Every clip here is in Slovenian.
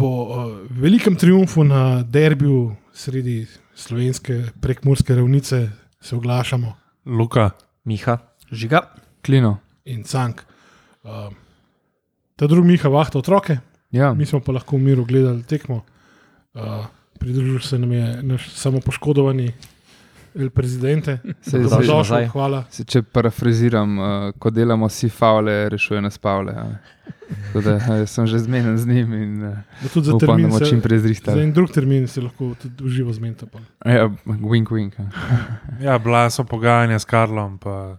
po uh, velikem triumfu na derbiju sredi slovenske prekmurske ravnice se oglašamo Luka, Miha, Žiga. Klino. in cank. Uh, ta drugi Miha vahta otroke, Ja. mi smo pa lahko v miru gledali tekmo. Uh, pridružil se nam je naš samo poškodovani El Presidente. Se, se, nazaj. hvala. se, če parafraziram, uh, ko delamo vsi faule, rešuje nas Pavle. Da, uh, jaz sem že zmeden z njim in uh, Da tudi za upam, da termin bomo čim prej za zrihtali. en drug termin se lahko tudi uživo zmenite. pa. Ja, wink, wink. ja, bila so pogajanja s Karlom, pa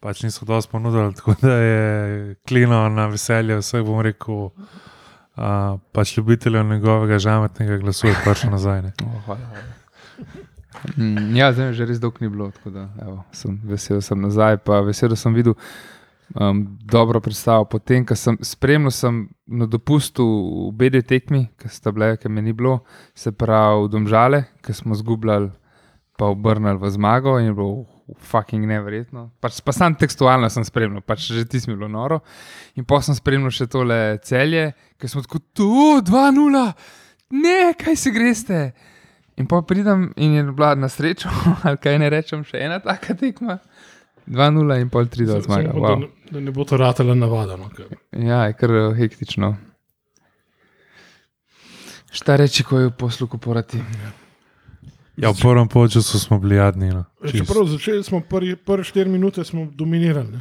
pač niso dosti ponudili, tako da je klino na veselje vseh, bom rekel, uh, pač ljubiteljev njegovega žametnega glasu je prišel nazaj. Ne. O, hvala, hvala. Mm, ja, zdaj me že res dolgo ni bilo, tako da evo, sem vesel, da sem nazaj. Vesel, da sem videl um, dobro predstavo. Potem, ko sem spremljal sem na dopustu v BD tekmi, ki sta bile, ki me ni bilo, se pravi Domžale, ki smo zgubljali, pa obrnili v zmago in je bilo fucking neverjetno. Pač, pa sam tekstualno sem spremljal, pač že ti smo bilo noro. In pa sem spremljal še tole celje, ki smo tako tu, 2-0, ne, kaj se greste. In pa pridem in je bila na srečo, ali kaj ne rečem, še ena taka tekma. 2-0 in pol 3 do Samo zmaga. upam, Wow. da, ne- da ne bo to ratela navada. No, ker Ja, je kar eh, hektično. Šta reči, ko je v poslu kuporati? Ja, v prvem času smo bili jadni. No. Čisto. Čeprav začeli smo prvi, prve štiri minute, smo dominirali. ne.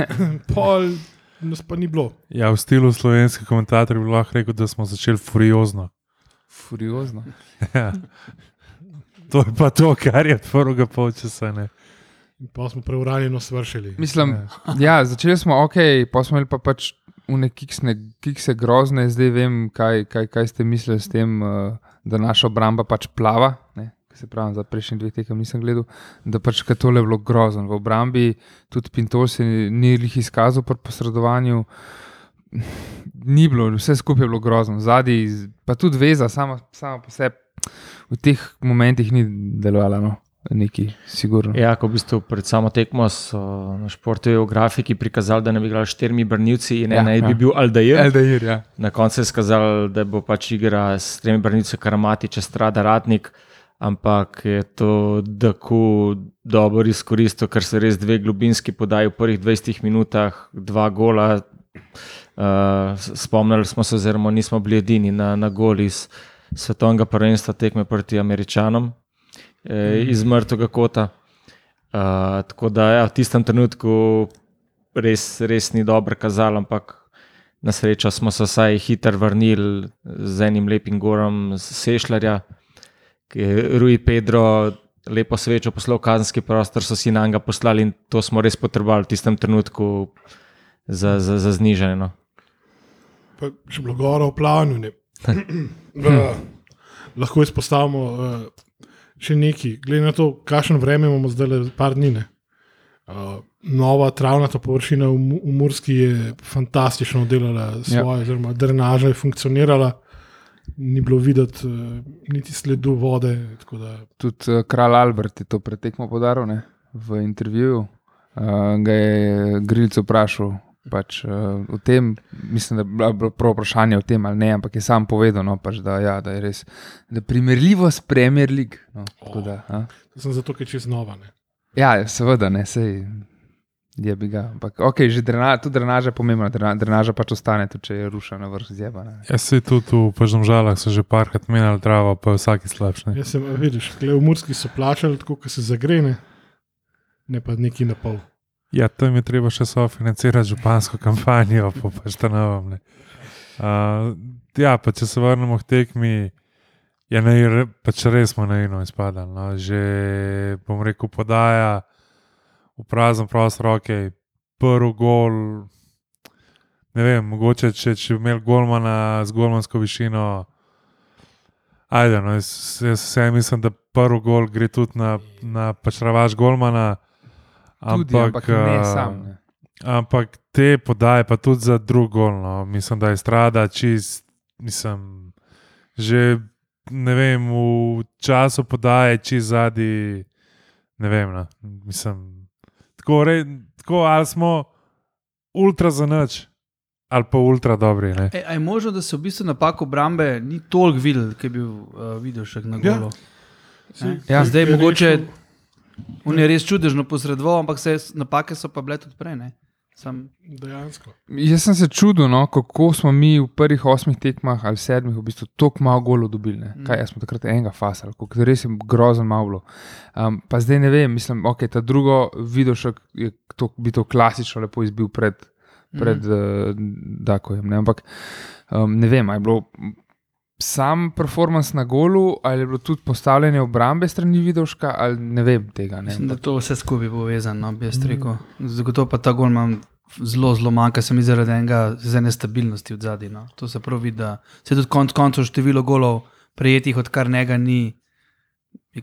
Pol nas pa ni bilo. Ja, v stilu slovenskih komentatorjev bi lahko rekel, da smo začeli furiozno. Furiozno. Ja. To je pa to, kar je od prvega polčasa. ne. In Pa smo preuranjeno svršili. Mislim, ja, začeli smo ok, pa smo imeli pa pač une kiksne, kikse grozne, zdaj vem, kaj, kaj, kaj ste mislili s tem, uh, da naša obramba pač plava. Ne? Se pravi, za prejšnji dve tekem nisem gledal, da pač kaj tole je bilo grozno. V obrambi tudi Pinto se ni, ni jih izkazal pri posredovanju. Ni bilo, vse skupaj je bilo grozno, zadnji, pa tudi veza, sama, sama po sebi, v teh momentih ni delovala, no, neki, sigurno. Ja, ko v bistvu pred samo tekmo so na športu v grafiki prikazali, da ne bi igrali štirimi branilci in Ja, ena ja, bi bil Aldair. Eldair, ja. Na koncu je skazal, da bo pač igra s tremi branilci Karamati, Strada, Ratnik, ampak je to tako dobro izkoristil, ker se res dve globinski podaji v prvih 20 minutah, dva gola. Uh, spomnili smo se, oziroma nismo bili edini na, na gol iz svetovnega prvenstva tekme proti Američanom eh, iz mrtvega kota. Uh, tako da ja, v tistem trenutku res, res ni dobro kazalo, ampak na srečo smo se vsaj hitro vrnili z enim lepim gorom Sešljarja, ki je Rui Pedro lepo svečo poslal v kazenski prostor, so si nam ga poslali in to smo res potrebovali v tistem trenutku za, za, za znižanje. No. Pa Če bilo goro v plavanju, ne. uh, lahko izpostavimo uh, še nekaj. Glede na to, kakšno vreme imamo zdaj, le par dni. ne. Uh, nova travnata površina v, v Murski je fantastično delala svoje, ja. oziroma drenaža je funkcionirala, ni bilo videti uh, niti sledu vode. tako Da, Tudi uh, kralj Albert je to pretekmo podaril ne, v intervjuju. Uh, ga je Grilc vprašal pač, uh, o tem, mislim, da je bilo- prav vprašanje o tem ali ne, ampak je sam povedal, no, pač, da, ja, da je res da primerljivo s Premier League. No, tako da, a. to sem zato, ker čez nova. Ne. ja, seveda, ne, sej. Je bi ga. Ampak, okay, že drena, tudi drenaža je pomembna, drena- drenaža pač ostane, tudi če je rušena na vrh zjeba. Ne. Jaz se tudi v Pažnem žalah so že parkrat menjali travo, pa je vsaki slabši. Jaz sem, a vidiš, glede v Murski so plačali tako, kot se zagrene, ne pa neki na pol. Ja, tam je treba še sofinancirati župansko kampanjo, pa pač ta novam. Uh, ja, pa če se vrnemo k tekmi, je ja, pač res smo naivno izpadali. No. Že, bom rekel, podaja v prazen prostor, ok, prvi gol. Ne vem, mogoče če, bi imeli golmana z golmansko višino. Ajde, no, jaz, jaz vse mislim, da prvi gol gre tudi na, na pač ravaš golmana. Tudi, ampak ne eh, sam. Ne. Ampak te podaje, pa tudi za drugo, gol, no. mislim, da je strada čist, mislim, že ne vem, v času podaje čist zadnji, ne vem, no. mislim. Tako, re, tako ali smo ultra za noč, ali pa ultra dobri. Ne. E, a je možno, da se v bistvu napak obrambe ni toliko videl, kot je bil uh, videl še na Ja. golo? Si- Ne? Ja, Zdaj mogoče rešil- on je res čudežno posredoval, ampak se, napake so pa bile tudi prej. ne. Sam, Dejansko. Jaz sem se čudil, no, kako smo mi v prvih osmih tekmah ali sedmih v bistvu tako malo golo dobili. Ne. Kaj, jaz smo takrat enega fasali, kako res je grozno malo. Um, pa zdaj ne vem, mislim, ok, ta drugo video še je to, bi to klasično lepo izbil pred, pred mm. uh, Dakojem. Ne. Ampak um, ne vem, ali je bilo sam performance na golu, ali je bilo tudi postavljanje obrambe strani Vidovška, ali ne vem tega. Ne. mislim, da to vse skupaj povezano, no, bi jaz rekel. Zagotovo pa ta gol imam zelo, zelo manjka, se mi zaradi enega z ene stabilnosti v zadnji. No. To se pravi, da se tudi konc koncev število golov prejetih, odkar njega ni, je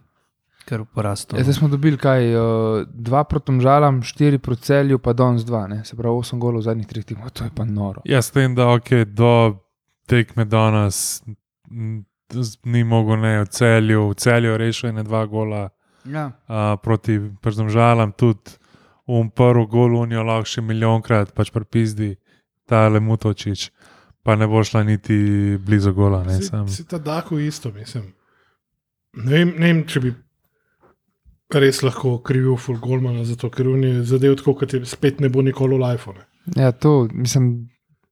kar v porastu. Ja, zdaj smo dobili kaj, uh, dva proti žalam, štiri proti celju, pa danes dva, ne? se pravi osem golov v zadnjih treh tekmah, to je pa noro. Jaz vem, da okay, do tekme danes ni mogel ne v celju, v celju rešil je dva gola Ja. a, proti Prždomžalam, tudi v prvi gol unijo lahko še milijonkrat, pač prepizdi ta Lemutočič, pa ne bo šla niti blizu gola. Ne, Si, si ta Dako isto, mislim. Ne vem, ne vem, če bi res lahko krivil Full Golmana, zato ker on je zadev tako, kot je spet ne bo nikoli v lifeu. ne. Ja, to, mislim,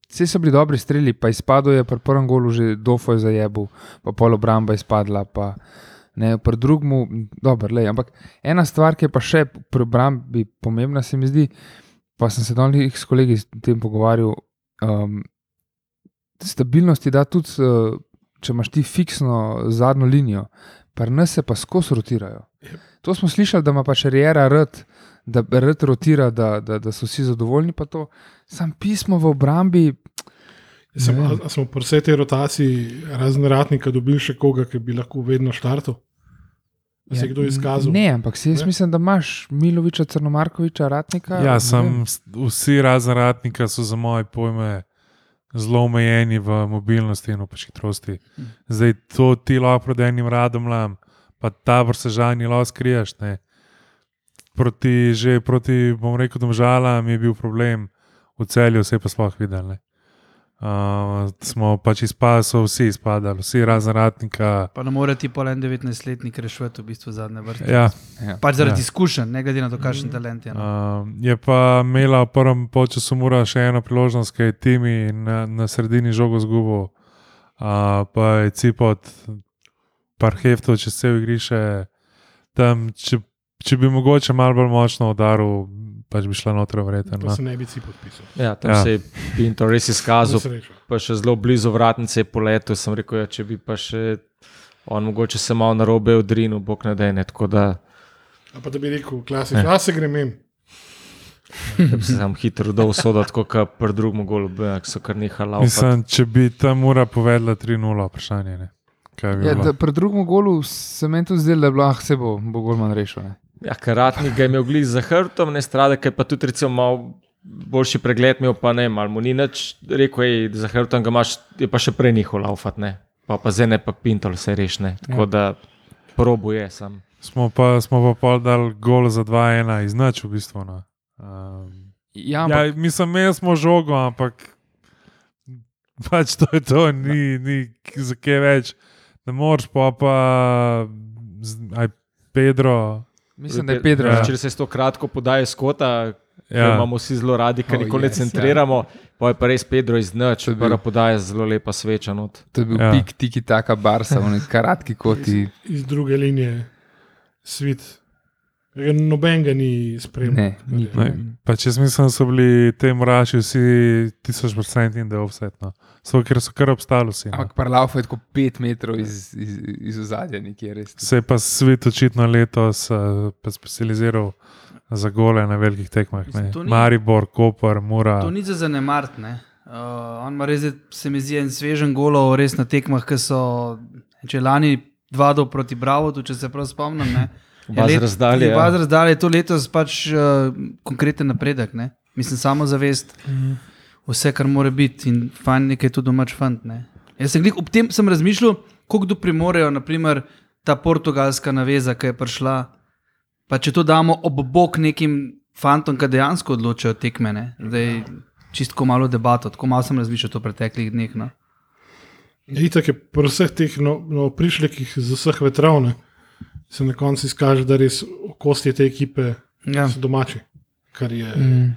vsi so bili dobri streli, pa izpadel je pri prvem golu že dofo je zajebil, pa pol obramba je izpadla. Pa, Ne, pri drugemu, dobro, lej, ampak ena stvar, ki je pa še pri obrambi pomembna, se mi zdi, pa sem se dolnih s kolegi s tem pogovarjal. Um, stabilnost ti da tudi, uh, če imaš ti fiksno zadnjo linijo, pa nas se pa skozi rotirajo. To smo slišali, da ima pa še Riera rad, da rad rotira, da, da, da so vsi zadovoljni. pa to. Sam pismo v obrambi, Sem, Ne a, a smo pri vsej tej rotaciji razen ratnika dobili še koga, ki bi lahko vedno štartal? Da se je kdo izkazal? Ne, ampak si jaz Ne? mislim, da imaš Miloviča, Crnomarkoviča, Ratnika. Ja, sem, vsi razen ratnika so za moje pojme zelo omejeni v mobilnosti in v pač hitrosti. Zdaj to ti lahko pred enim radom lam, pa ta vrsežanje lahko skriješ. Ne. Proti, že proti, bom rekel, domžalam je bil problem, v celju vse pa sploh videl. Ne. Uh, smo pač izpadli, so vsi izpadali, vsi razen ratnika. Pa ne more ti pol en 19-letnik rešiti v bistvu zadnje vrste. Ja, Ja. Pač zaradi Ja. ja. izkušenj, ne glede na to, kakšen talent je. No. Uh, je pa imela v prvem času mora še eno priložnost, ki je Timi na, na sredini žogo zgubil, uh, pa je cipot, par heftov čez cel igrišče. Tam, če, če bi mogoče malo bolj močno udaril, pač bi šla noter vreten. Pa No. se ne bi ci podpisal. Ja, tam Ja. ja. se je Pinto res Za izkazal, pa še zelo blizu vratnice je poletel. Sem rekel, ja, če bi pa še on mogoče se malo na robe odrinil, bog ne. Tako da, A pa da bi rekel, klasično, a se grem in. da bi se tam hitro dal sodati, kot pri drugem golu, ki so kar nehali laufati. Mislim, če bi tam ura povedala 3-0, vprašanje. Ne. Kaj bi Ja, pri drugem golu se meni tudi zdelo, da je bilo, ah, se bo, bo Golman rešil. Ne. Ja, karatnik ga je imel glih za hrbtom, ne strade, ki je pa tudi recimo malo boljši pregled imel, pa ne, malo mu ni nič rekel, ej, za hrbtom ga imaš, je pa še prej njihov laufat, ne. Pa pa zdaj ne pa pintol se rešne. Tako Ja. da probuje sam. Smo pa, smo pa pol dal gol za 2-1, iznač v bistvu. No. Um, Ja, Ja, ampak, mislim, imeli smo žogo, ampak pač to je to, ni, ni za kaj več. Ne moreš pa pa, aj Pedro. Mislim, da je Pedro. Ja. Ja. Če se to kratko podaje skota, ja. Ja, imamo vsi zelo radi, ker Oh, nikoli ne yes, centriramo, pa je pa res Pedro iz noč, To je bil- prva podaja zelo lepa sveča. Not. To je bil Ja. ja. pik, tiki taka barsa, v neki kratki koti. Iz druge linije svet. Noben ga ni spremljal. Pač jaz mislim, da so bili te mrači vsi tisoč procent in da je offsetno. So, ker so kar obstali vsi. No. Ampak parlauf je tako pet metrov iz, iz, iz ozadja, nekje res. Se je pa svet očitno letos uh, specializiral za gole na velikih tekmah. Ni- Maribor, Koper, Mura. To ni za zanemart. ne. Uh, on ima res, se mi zdi, en svežen golov, res na tekmah, ki so, če lani dva do proti Bravo, če se prav spomnim. Ne. Oba z razdalje, ja. Oba z razdalje, to letos pač uh, konkreten napredek. Ne. Mislim, samo zavest, vse, kar mora biti in fajn nekaj tudi domač fant. Ne. Jaz sem glih, ob tem sem razmišljal, koliko doprimorejo, naprimer, ta portugalska naveza, ki je prišla. Pa če to damo ob bok nekim fantom, ki dejansko odločajo tekme. Ne. Zdaj, čistko malo debato, tako malo sem razmišljal o preteklih dneh. No. Itak je pri vseh teh no, no, prišlekih z vseh vetrov, ne, se na koncu izkaže, da res kosti te ekipe Ja. so domači. Kar je mm.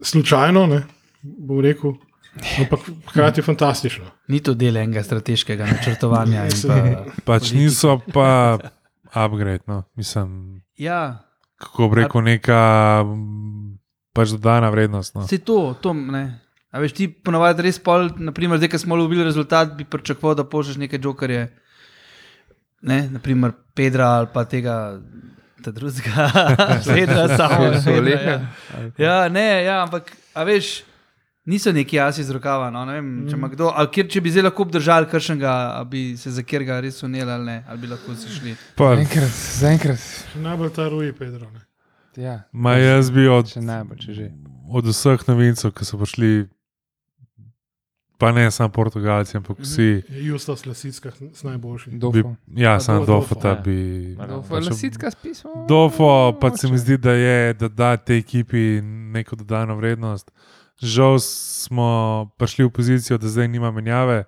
slučajno, ne, bom rekel, ampak hkrati je fantastično. Ni to del enega strateškega načrtovanja. pa, Pač niso pa upgrade, no. mislim, ja, kako bi rekel, neka pač dodana vrednost. No. vse to, to ne. A veš, ti ponovadi res pol, naprimer, zdaj, ko smo dobili rezultat, bi pričakoval, da pošlješ neke jokerje, ne, naprimer Pedra ali pa tega, ta drugega, Pedra, samo Pedra, lepe. ja. Ja, ne, ja, ampak, a veš, niso neki jasi iz rokava. No, ne vem, če, ima kdo, kjer, če bi zdaj lahko obdržali kršnega, ali bi se za kjer ga res uneli ali ne, ali bi lahko si šli. Zaenkrat, zaenkrat. Najbolj ta ruji, Pedro. Ne. Ja, ma jaz bi od, če najbolj, če že. od vseh novincev, ki so prišli, pa ne samo Portugalci, ampak vsi. Je Justas Lasicka s najboljšim. Bi, Dofo. ja, A, samo do- Dofo, Dofota ja. bi. Dofo, pač- Lasicka spismo. Dofo pa se mi zdi, da je, da da tej ekipi neko dodano vrednost. Žal smo prišli v pozicijo, da zdaj nima menjave.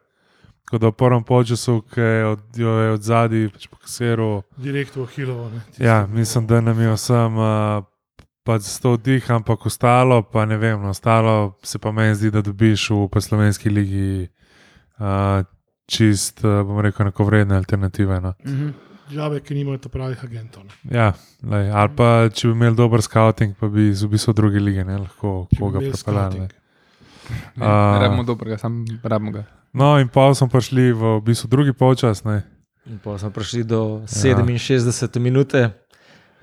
Tako da v prvem času, ki je od, jo je od zadaj pač pokasiral, Direkt v Hilovo. ja, mislim, da nam je vsem uh, pač sto dih, ampak ostalo, pa ne vem, no, ostalo se pa meni zdi, da dobiš v pa slovenski ligi uh, čist, uh, bom rekel, neko vredne alternative. No. Mhm. Žabe, ki nimajo ta pravih agentov. Ne. Ja, lej, ali pa če bi imeli dober scouting, pa bi z v bistvu druge lige ne, lahko Če koga pripeljali. scouting. Ne, ne rabimo dobrega, samo rabimo ga. No, in pa smo prišli v, v bistvu drugi polčas. Ne. In pa smo prišli do 67 minute,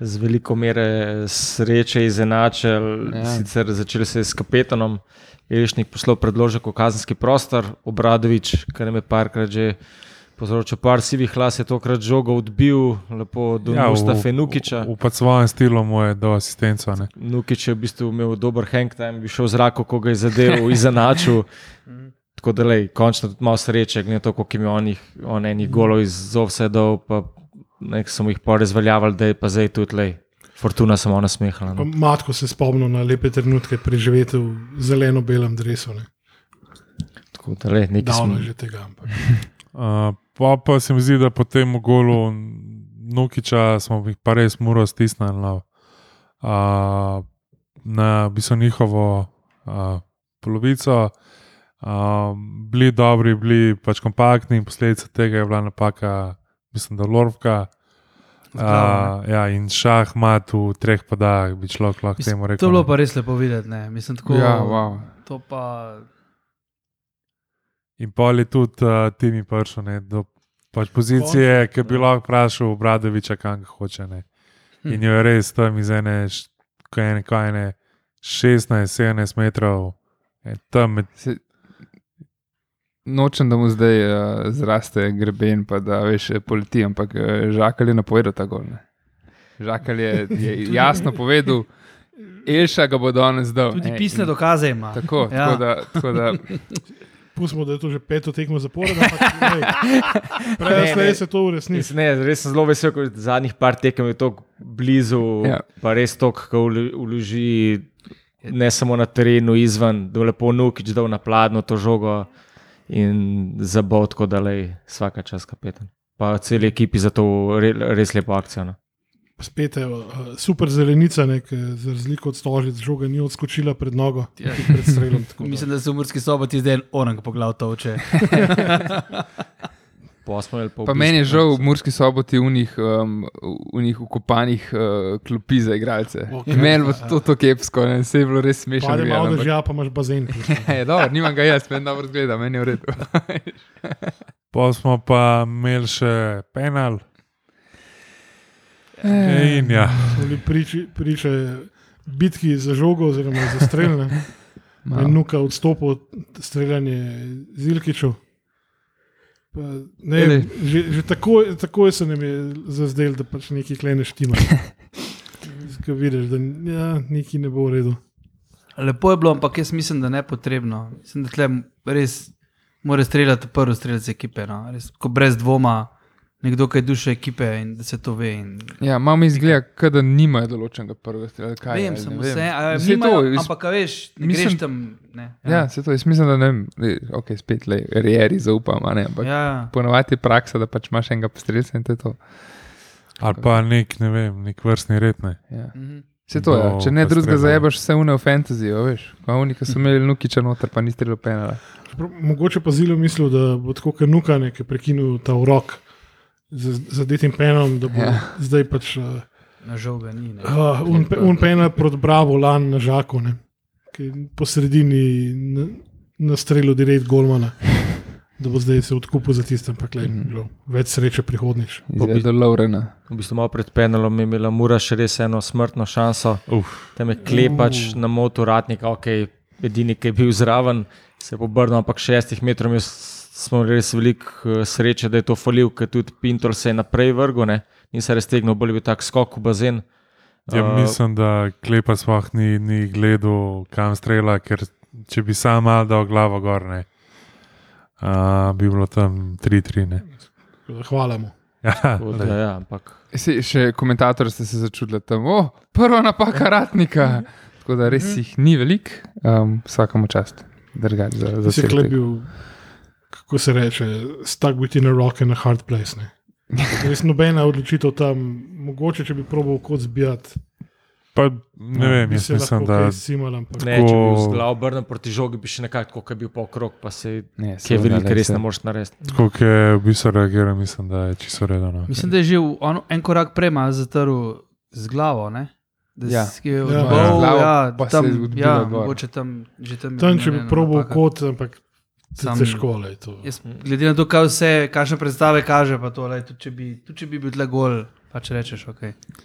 z veliko mere sreče izenačili, Ja. sicer začeli se je s kapetanom, Elišnik poslal predložek v kazenski prostor, Obradovič, kar nam je parkrat že povzročil par sivih las, je tokrat žogo odbil, lepo do ja, Mustafa Nukiča. pač svojem stilu mu je do asistenca. Ne. Nukič je v bistvu imel dober hang time, bi šel v zrak, ko ga je zadeval, izenačil. Tako da, lej, končno tudi malo sreče, glede na to, koliko imel onih, on enih golov iz Zovsedov, pa nek so mu jih pa razveljavili, da je pa zdaj tudi, lej, fortuna samo nasmehala. No. Matko se spomnil na lepe trenutke preživeti v zeleno-belem drevesu. Ne. Tako da, lej, nekaj smo. Davno je že tega. Ampak. Uh, pa, pa se mi zdi, da po tem golu Nukiča smo jih pa res muro stisnili no. uh, na biso njihovo uh, polovico. Uh, bili dobri, bili pač kompaktni, in posledica tega je bila napaka, mislim, da Lorvka. Uh, ja, in šahmat v treh podajah bi človek lahko Mislim, temu rekel. To je bilo ne. pa res lepo videti. Ne. Mislim, tako, Ja, wow. To pa. In pol je tudi uh, Timi prišel ne, do pač pozicije, ki bi lahko vprašal Bradoviča, kam ga hoče. Ne. In jo je res tam iz ene, š- ko ene, ko ene 16-17 metrov, je tam med, Se, nočem, da mu zdaj uh, zraste greben, pa da veš, eh, poleti, ampak uh, žakal je napovedal ta gol. Ne. Žakal je, je jasno povedal, Elša ga bo danes dal. Tudi ne, pisne in- dokaze ima. Tako, Ja. tako, da, tako da Pustimo, da je to že peto tekmo zaporedno. Prej Ne, se to uresniči. Ne, res sem zelo vesel, ker zadnjih par tekem je tako blizu, Ja. pa res to, ko vloži ne samo na terenu, izven, da je lepo nukič dal na pladno to žogo in zabot, tako da je vsaka čas kapetan. Pa celi ekipi za to re, res lepo akcijo. No. Spet je uh, super zelenica, ne, ki za razliko od stožic žoga ni odskočila pred nogo, Ja. pred strelom. Mislim, da se v Murski soboti zdaj en orang poglav toče. Pa, smo imeli pa, v Pa bistvu- meni je žal v Murski soboti v njih, um, v njih ukopanih uh, klopi za igralce. Ok. Okay. Meni bo to, to kepsko, ne, se je bilo res smešno. Malo ampak- dežja, pa imaš bazen. Je, dobro, nimam ga jaz, meni dobro zgleda, meni je v redu. pol smo pa imeli še penal. In ja, priči, priče bitki za žogo, oziroma za streljanje. Nuka odstopil od streljanja z Ilkičem. Pa, ne, Ele. vem, že že takoj, takoj se nam je zazdel, da pač nekaj klene štima. Ko vidiš, da ja, nekaj ne bo v redu. Lepo je bilo, ampak jaz mislim, da ne potrebno. Mislim, da tle res mora streljati prvi strelec ekipe. No. Res, ko brez dvoma, nekdo, ki je duša ekipe in da se to ve. In... Ja, malo mi izgleda, kot da nimajo določenega prvega strela. Kaj, Vem, samo vem. vse, Saj nimajo, to, jaz- ampak veš, ne mislim- greš tam. Ne, Ja, se to, jaz mislim, da ne vem, ok, spet le, reeri zaupam, a ne, ampak ja. ja. ponovadi je praksa, da pač imaš enega postrelca in to je to. Ali pa nek, ne vem, nek vrstni red. Ne. Ja. Mhm. Se to, ja. Do če ne drugega, zajebaš vse une v fantasy, veš. Oni, ki so imeli nukiča noter, pa ni strelo penala. Čeprav Mogoče pa zelo mislil, da bo tako kot nukane, ki je prekinil ta urok zadetim penom, da bo Ja. zdaj pač uh, Na žal ga ni. ne. uh, un, un penal proti Bravo lan na žaku, ne, ki je po sredini na, na strelu direkt Golmana. Da bo zdaj se odkupil za tistem, ampak le, Mhm. več sreče prihodniš. Izvedel Laurena. V bistvu malo pred penalom je imela Mura še res eno smrtno šanso. Uf, Tam je klepač na motu ratnika, ok, edini, ki je bil zraven, se je obrnil, ampak šestih metrov je smo res veliko eh, sreče, da je to falil, ker tudi Pintor se je naprej vrgel, ne? ni se raztegnil, bolj je bil tak skok v bazen. Ja, eh, mislim, da klepa sploh ni, ni gledal, kam strela, ker če bi sam mal dal glavo gor, ne, uh, bi bilo tam 3-3. Hvala mu. Ja, ja da, ja, ampak. Se, še komentator ste se začudili tam, oh, prva napaka ratnika. Tako da res jih ni veliko, um, vsakemu čast. Drugač, za, za Vsi je bil kako se reče, stuck between a rock and a hard place. Ne. Res nobena odločitev tam, mogoče če bi probal kot zbijati, Pa, ne Ja, vem, jaz mislim, da simal, ampak ne, če bi bil z glavo obrnjen proti žogi, bi še nekako, kot je bil pa okrog, pa se Ne, seveda, veliko lej, res ne moreš narediti. tako, je v bistvu reagiral, mislim, da je čisto redno. Mislim, da je že on, en korak prej malo zatrl z glavo. Ne? Da Ja. si je Ja. odbal, Ja, z glavo ja, tam, je ja, gor. mogoče tam, že tam. je tam, če bi probal kot, ampak Sam- težko je to. Jaz, glede na to, kaj vse, kakšne predstave kaže, pa to, lej, tudi, če bi, tudi če bi bil tle gol, pa če rečeš, ok.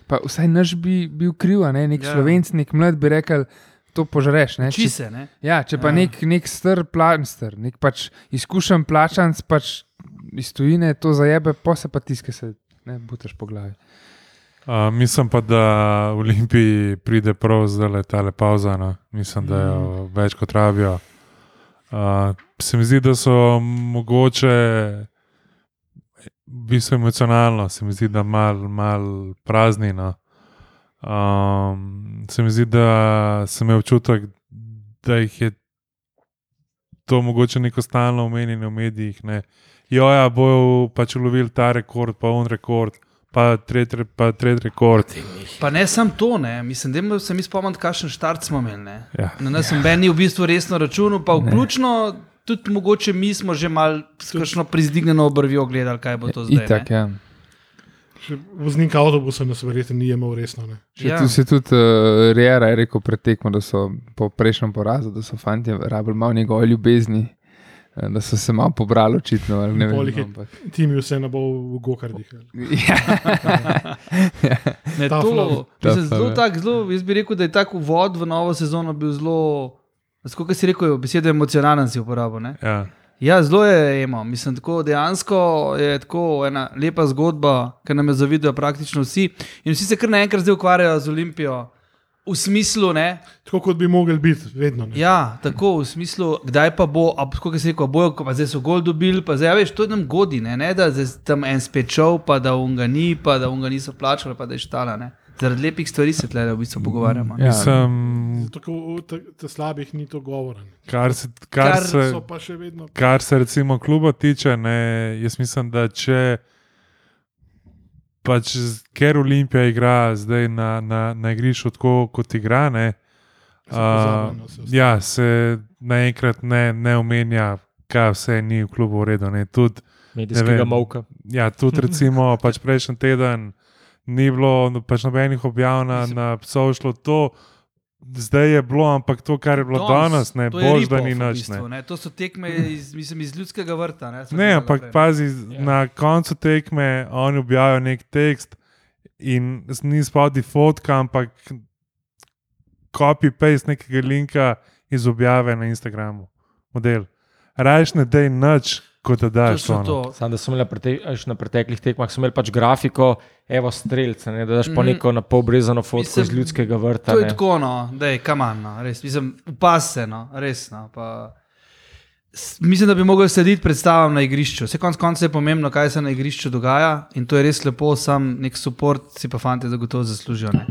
Pa vsaj naš bi bil kriv, a ne nek Ja. slovenc, nek mlad bi rekel, to požreš. Ne? Či Če, se, ne? ja, če pa Ja. nek, nek str plačanster, nek pač izkušen plačanc pač iz tujine to zajebe, pa se pa tiske se, ne butaš po glavi. Uh, mislim pa, da v Olimpiji pride prav zdaj ta pauza. No. Mislim, da jo več kot rabijo. Uh, se mi zdi, da so mogoče, v bistvu emocionalno, se mi zdi, da mal, mal prazni. No. Um, se mi zdi, da sem imel občutek, da jih je to mogoče neko stalno omenjeno v medijih. Ne. Jo, ja, bojo pač ulovili ta rekord, pa on rekord, pa tretji, pa tretji rekord. Pa ne samo to, ne. mislim, da se mi spomnim, kakšen štart smo imeli. Ne. Ja. Na nas sem Ben ni v bistvu resno računal, pa vključno tudi mogoče mi smo že mal s kakšno prizdignjeno obrvjo gledali, kaj bo to zdaj. Itak, ne. ja. Voznik avtobusa nas verjetno ni imel resno. Ne. Ja. tu si tudi uh, Riera je rekel pred tekmo, da so po prejšnjem porazu, da so fanti rabili malo njegove ljubezni, eh, da so se malo pobrali očitno. ali Ne Pol vem, no, ampak. Ti mi vse ne bo v gokardih. Ja. Ne, Tough to, mislim, Tough zelo, ja. tak, zelo, jaz bi rekel, da je tak uvod v novo sezono bil zelo, kot si rekel, beseda emocionalen si uporabil. Ne? Ja. Ja, zelo je emo. Mislim, tako dejansko je tako ena lepa zgodba, ki nam jo zavidajo praktično vsi. In vsi se kar naenkrat zdaj ukvarjajo z Olimpijo. V smislu, ne, Tako kot bi mogli biti, vedno. Ne. ja, tako v smislu, kdaj pa bo, a, kot si rekel, bojo, pa zdaj so gol dobili, pa zdaj, ja, veš, to nam godi, ne, ne da zdaj tam en spet šel, pa da unga ni, pa da unga niso plačali, pa da je štala. Ne. Zaradi lepih stvari se tle v bistvu pogovarjamo. Ja. Mislim, Tako o te, te slabih ni to govora. ne. kar se, kar Kar se, So pa še vedno. kar se recimo kluba tiče, ne, jaz mislim, da če pač, ker Olimpija igra zdaj na, na, na igrišču tako, kot igra, ne, Se uh, ja, se naenkrat ne, ne omenja, kaj vse ni v klubu v redu. ne. Tudi Medijskega mavka. Ja, tudi recimo pač prejšnji teden ni bilo no, pač nobenih objav na, na Psovšlu. To zdaj je bilo, ampak to, kar je bilo danes, ne to je boš, da ni v nič. bistvu, Ne, ne. To so tekme iz, mislim, iz ljudskega vrta. Ne, so ne ampak prej. pazi, Ja. na koncu tekme oni objavijo nek tekst in ni spodaj fotka, ampak copy-paste nekega linka iz objave na Instagramu. Model. Rajš ne dej nič, kot da To daš. Sam, da so imeli na, prete, na preteklih tekmah, so imeli pač grafiko, evo streljce, ne, da daš pa Mhm. neko napobrezano fotko Mislim, iz ljudskega vrta. To je ne. tako, no, da je kaman, no, res, mislim, upaseno, resno. Pa, Mislim, da bi mogli slediti predstavam na igrišču. Vse konc koncev je pomembno, kaj se na igrišču dogaja in to je res lepo, sam nek podpor si pa fanti zagotovo zaslužijo. Ne?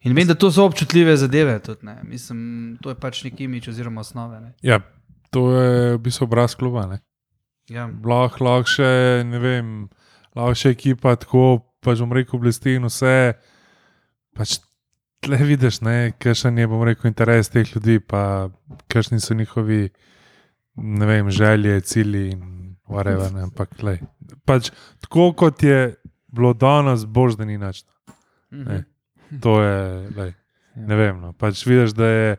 In vem, da to so občutljive zadeve. Tudi, ne. Mislim, to je pač nek imič oziroma osnove. Ne. Ja, to je v bistvu obraz kluba. ne. Ja. Lahko lahko še, ne vem, lahko še ekipa tako, pač bom rekel, blesti in vse. Pač tle vidiš, kakšen je, bom rekel, interes teh ljudi, pa kakšni so njihovi, ne vem, želje, cilji in whatever. Ne, ampak, lej, pač tako kot je bilo danes, bož da ni nič. Ne. To je, lej, ne vem, no. pač vidiš, da je.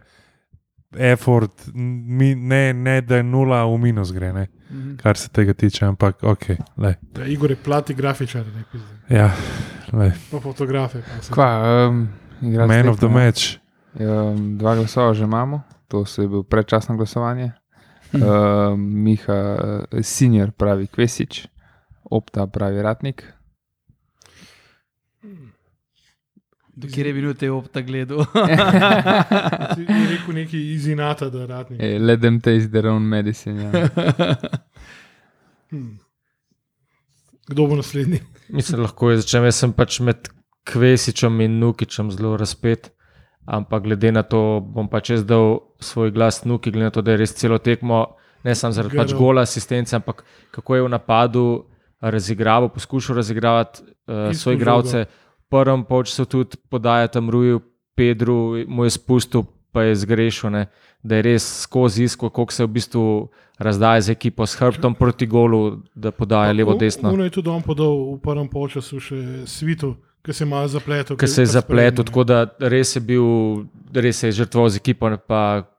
Effort, mi, ne, ne da je nula, v minus gre, ne, Mhm. kar se tega tiče, ampak ok, lej. Ja, Igor je plati grafičar, ne pizde. Ja, lej. Pa fotografe. Pa Kva, um, Man of the match. Um, dva glasova že imamo, to se je bil predčasno glasovanje. Hm. Um, Miha, uh, senior pravi Kvesič, opta pravi Ratnik. Do kjer minute je opta gledal? Ti je rekel neki izinata, da radni. Eh, Let them taste their own medicine. Ja. Hmm. Kdo bo naslednji? Mislim, lahko je začnem. Jaz sem pač med Kvesičem in Nukičem zelo razpet. Ampak glede na to, bom pač jaz dal svoj glas Nuki, glede na to, da je res celo tekmo, ne samo zaradi pač Garov. gola asistence, ampak kako je v napadu razigraval, poskušal razigravati uh, svoje igralce. V prvem polčasu tudi podaja tam Ruju, Pedru, mu je spustil, pa je zgrešil, ne, da je res skozi isko, koliko se v bistvu razdaja z ekipo, s hrbtom proti golu, da podaja levo, desno. Uno je tudi on podal v prvem polčasu še svitu, ki se je malo zapletel. ki se je zapletel, tako da res je bil, res je žrtvoval z ekipo, pa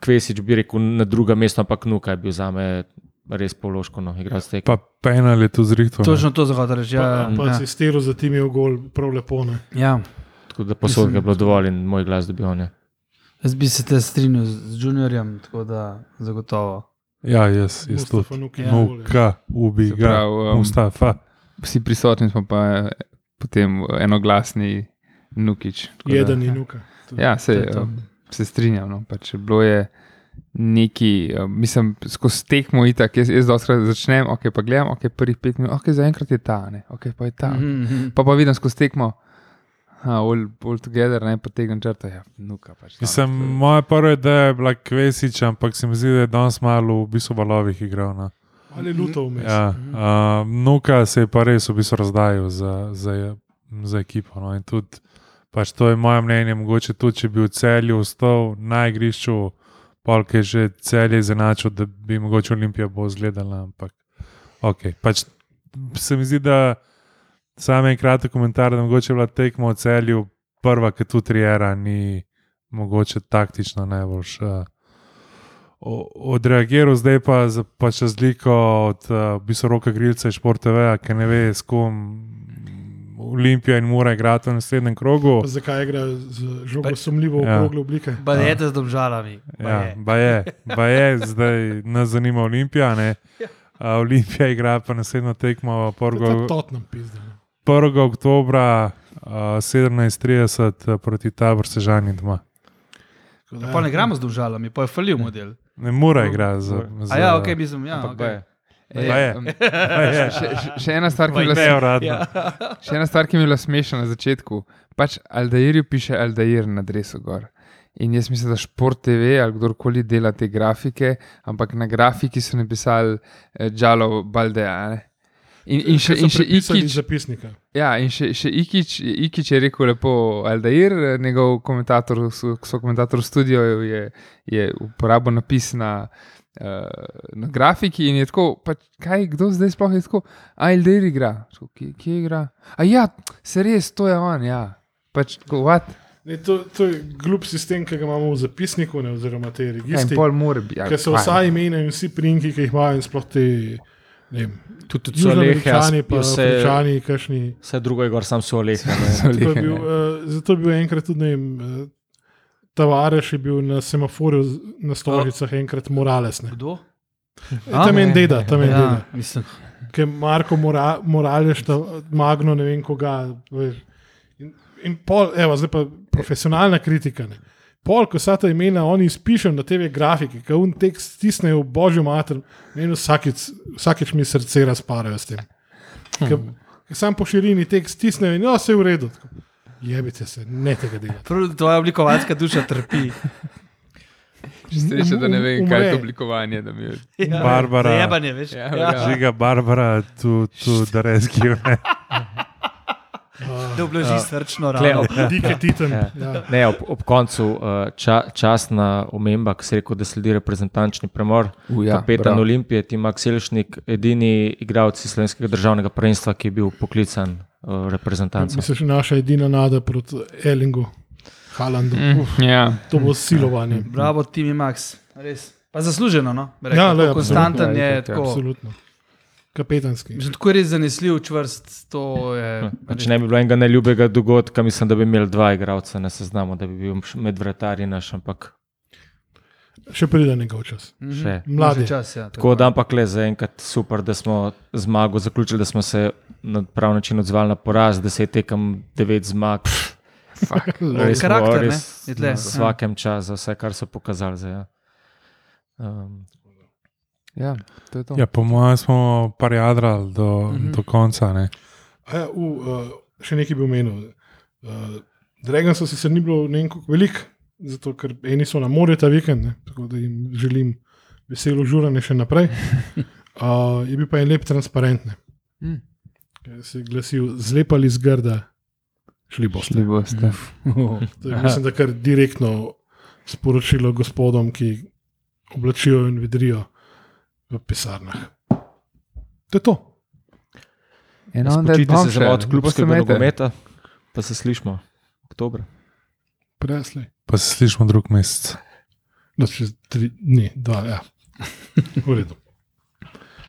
Kvesič bi rekel na drugem mestu, ampak Nuka je bil za me res položko, no, igral ste. Pa penal je tu zrihtel. ne. Točno to zahodno reči. Ja, Pa, pa ja. si stero za tim je v gol, prav lepo. Ne? ja. Tako da posod ga je bilo dovolj in moj glas dobil on. je. Jaz bi se te strinjal z Juniorjem, tako da zagotovo. Ja, jaz, jaz tudi. Ja. Nuka, ubi ga, pravi, um, Mustafa. Vsi prisotni smo pa eh, potem enoglasni Nukič. tako da- in nuka. Ja, To se, je to. um, se strinjam. No. Pač bilo je neki, um, mislim, skozi tekmo itak. Jaz, jaz doskrat začnem, ok, pa gledam, ok, prvih pet minut, ok, zaenkrat je ta, ne, ok, pa je ta. Mm -hmm. Pa pa vidim skozi tekmo, ha, all, all together, ne, pa tegem črta, ja, nuka pač. no, Mislim, je- moja prva ideja je bila Kvesič, ampak se mi zdi, da je danes malo v bistvu valovih igral. No. Ali lutov vmes. Ja, uh, Nuka se je pa res v bistvu razdajal za, za, za ekipo. No. In tudi, pač to je moje mnenje, mogoče tudi, če bi v celju ostal na igrišču, polk je že celje izenačil, da bi mogoče Olimpija bo izgledala. Ampak, ok, pač se mi zdi, da sam en kratek komentar, da mogoče je bila tekma v celju prva, ki tu triera, ni mogoče taktično najboljš. Uh, o- odreagiral, zdaj pa za pač razliko od uh, bistvo roka Grilca in Šport TV, ki ne ve, s kom Olimpija in mora igrati v naslednjem krogu. Pa zakaj igra z žogo Pa- sumljivo Ja. okrogle oblike? Balete z domžalami. Ja, ba je, ba je, zdaj nas zanima Olimpija. Ne? Uh, Olimpija igra pa naslednjo tekmo To je 1. totnem pizda. ne. 1. oktobra uh, 17:30 uh, proti Tabor Sežani doma. Tako da, Pa ne gremo z domžalami, pa je falil model. Ne mora igrati za. za A ja, ok, mislim, ja. Ampak Okay. Je. um, še, še, ena stvar, ki je bila. Ja. Še ena stvar, ki mi je bila smešna na začetku. Pač Aldair piše Aldair na dresu gor. In jaz mislim, da Šport TV ali kdorkoli dela te grafike, ampak na grafiki so napisali eh, Džalo Baldeja. In, in še, in še Ikič, zapisnika. ja, in še, še Ikič, Ikič je rekel lepo Aldair, njegov komentator, so, komentator v studiu je, je uporabil napis na, uh, na grafiki in je tako, pač, kaj, kdo zdaj sploh je tako, a Aldair igra, tako, kje, kje igra? A ja, se res, to je on, ja. Pač, tako, what? Ne, to, to je glup sistem, ki ga imamo v zapisniku, ne, oziroma te Ja, mora biti. Ja, Ker so vsa imena in vsi prinki, ki jih imajo, in sploh te, ne vem, Tudi, tudi so lehe, južnoameričani, pa vse, afričani, kakšni. vse drugo je gor, sam so. So Zato je bil, uh, zato je bil enkrat tudi, ne vem, Tavares je bil na semaforju na stožicah enkrat Morales. Ne. Kdo? Tam je en deda, tam je en Ja, deda. mislim. Ki je Marko Mora, Morales, ta, Magno, ne vem koga. In, in pol, evo, zdaj pa profesionalna kritika. Ne. pol, ko vsa ta imena oni izpišejo na TV grafiki, ki un tekst stisnejo v božjo mater, in vsakič, vsakič mi srce razparajo s tem. Ker sam po širini tekst stisnejo in jo, vse je v redu. Tako, Jebite se, ne tega dela. Prav Tvoja oblikovalska duša trpi. Sreče, da ne vem, kaj je Umre. to oblikovanje. da mi je- Ja, Barbara. Zajebanje, veš. Ja, Ja, ja. Žiga Barbara, tu, tu da rescue. Ne? Da obloži srčno Kle, rano. Dike titan. Ja. Ja. ne, ob, ob koncu uh, ča, časna omemba, ki se je rekel, da sledi reprezentančni premor. U, Ja, Kapetan bravo. Olimpije, Timak Selšnik, edini igralec iz slovenskega državnega prvenstva, ki je bil poklican uh, reprezentanca. Misliš, naša edina nada proti Elingu, Halandu. Mm, Uf, ja. to bo silovanje. Bravo, Timi Max. Res. Pa zasluženo, no? rekel. Ja, le, konstanten absolutno, je. ja, Tako, Absolutno. Kapetanski. mislim, tako je res zanesljiv, čvrst. To je. Pa Če ne bi bilo enega neljubega dogodka, mislim, da bi imeli dva igralca na seznamu, da bi bil med vratarji naš, ampak Še pride njegov čas. Mhm. Mladi. Čas, ja, Tako da, ampak le za enkrat super, da smo zmago zaključili, da smo se na prav način odzvali na poraz, deset tekem, devet zmag. Res Karakter, ne, res je tle. na vsakem času, vse, kar so pokazali. Zdaj, ja. um, ja, to je to. Ja, po mojem smo par jadrali do, Mhm. do konca. Ne? A Ja, u, uh, še nekaj bi omenil. Uh, Dragon so sicer ni bilo ne vem kako velik, zato ker eni so na morju ta vikend, ne, tako da jim želim veselo žuranje še naprej. Uh, je bil pa en lep transparent, ne, Mm. ki se je glasil zlepali z grda, šli boste. Šli boste. To je, mislim, da kar direktno sporočilo gospodom, ki oblačijo in vedrijo v pisarnah. To je to. And on that Spočite se za bombshell, od klubskega boste imeli- nogometa, pa se slišmo oktober. Preslej. Pa se slišimo drug mesec. No, čez tri dni, dva, ja. V redu.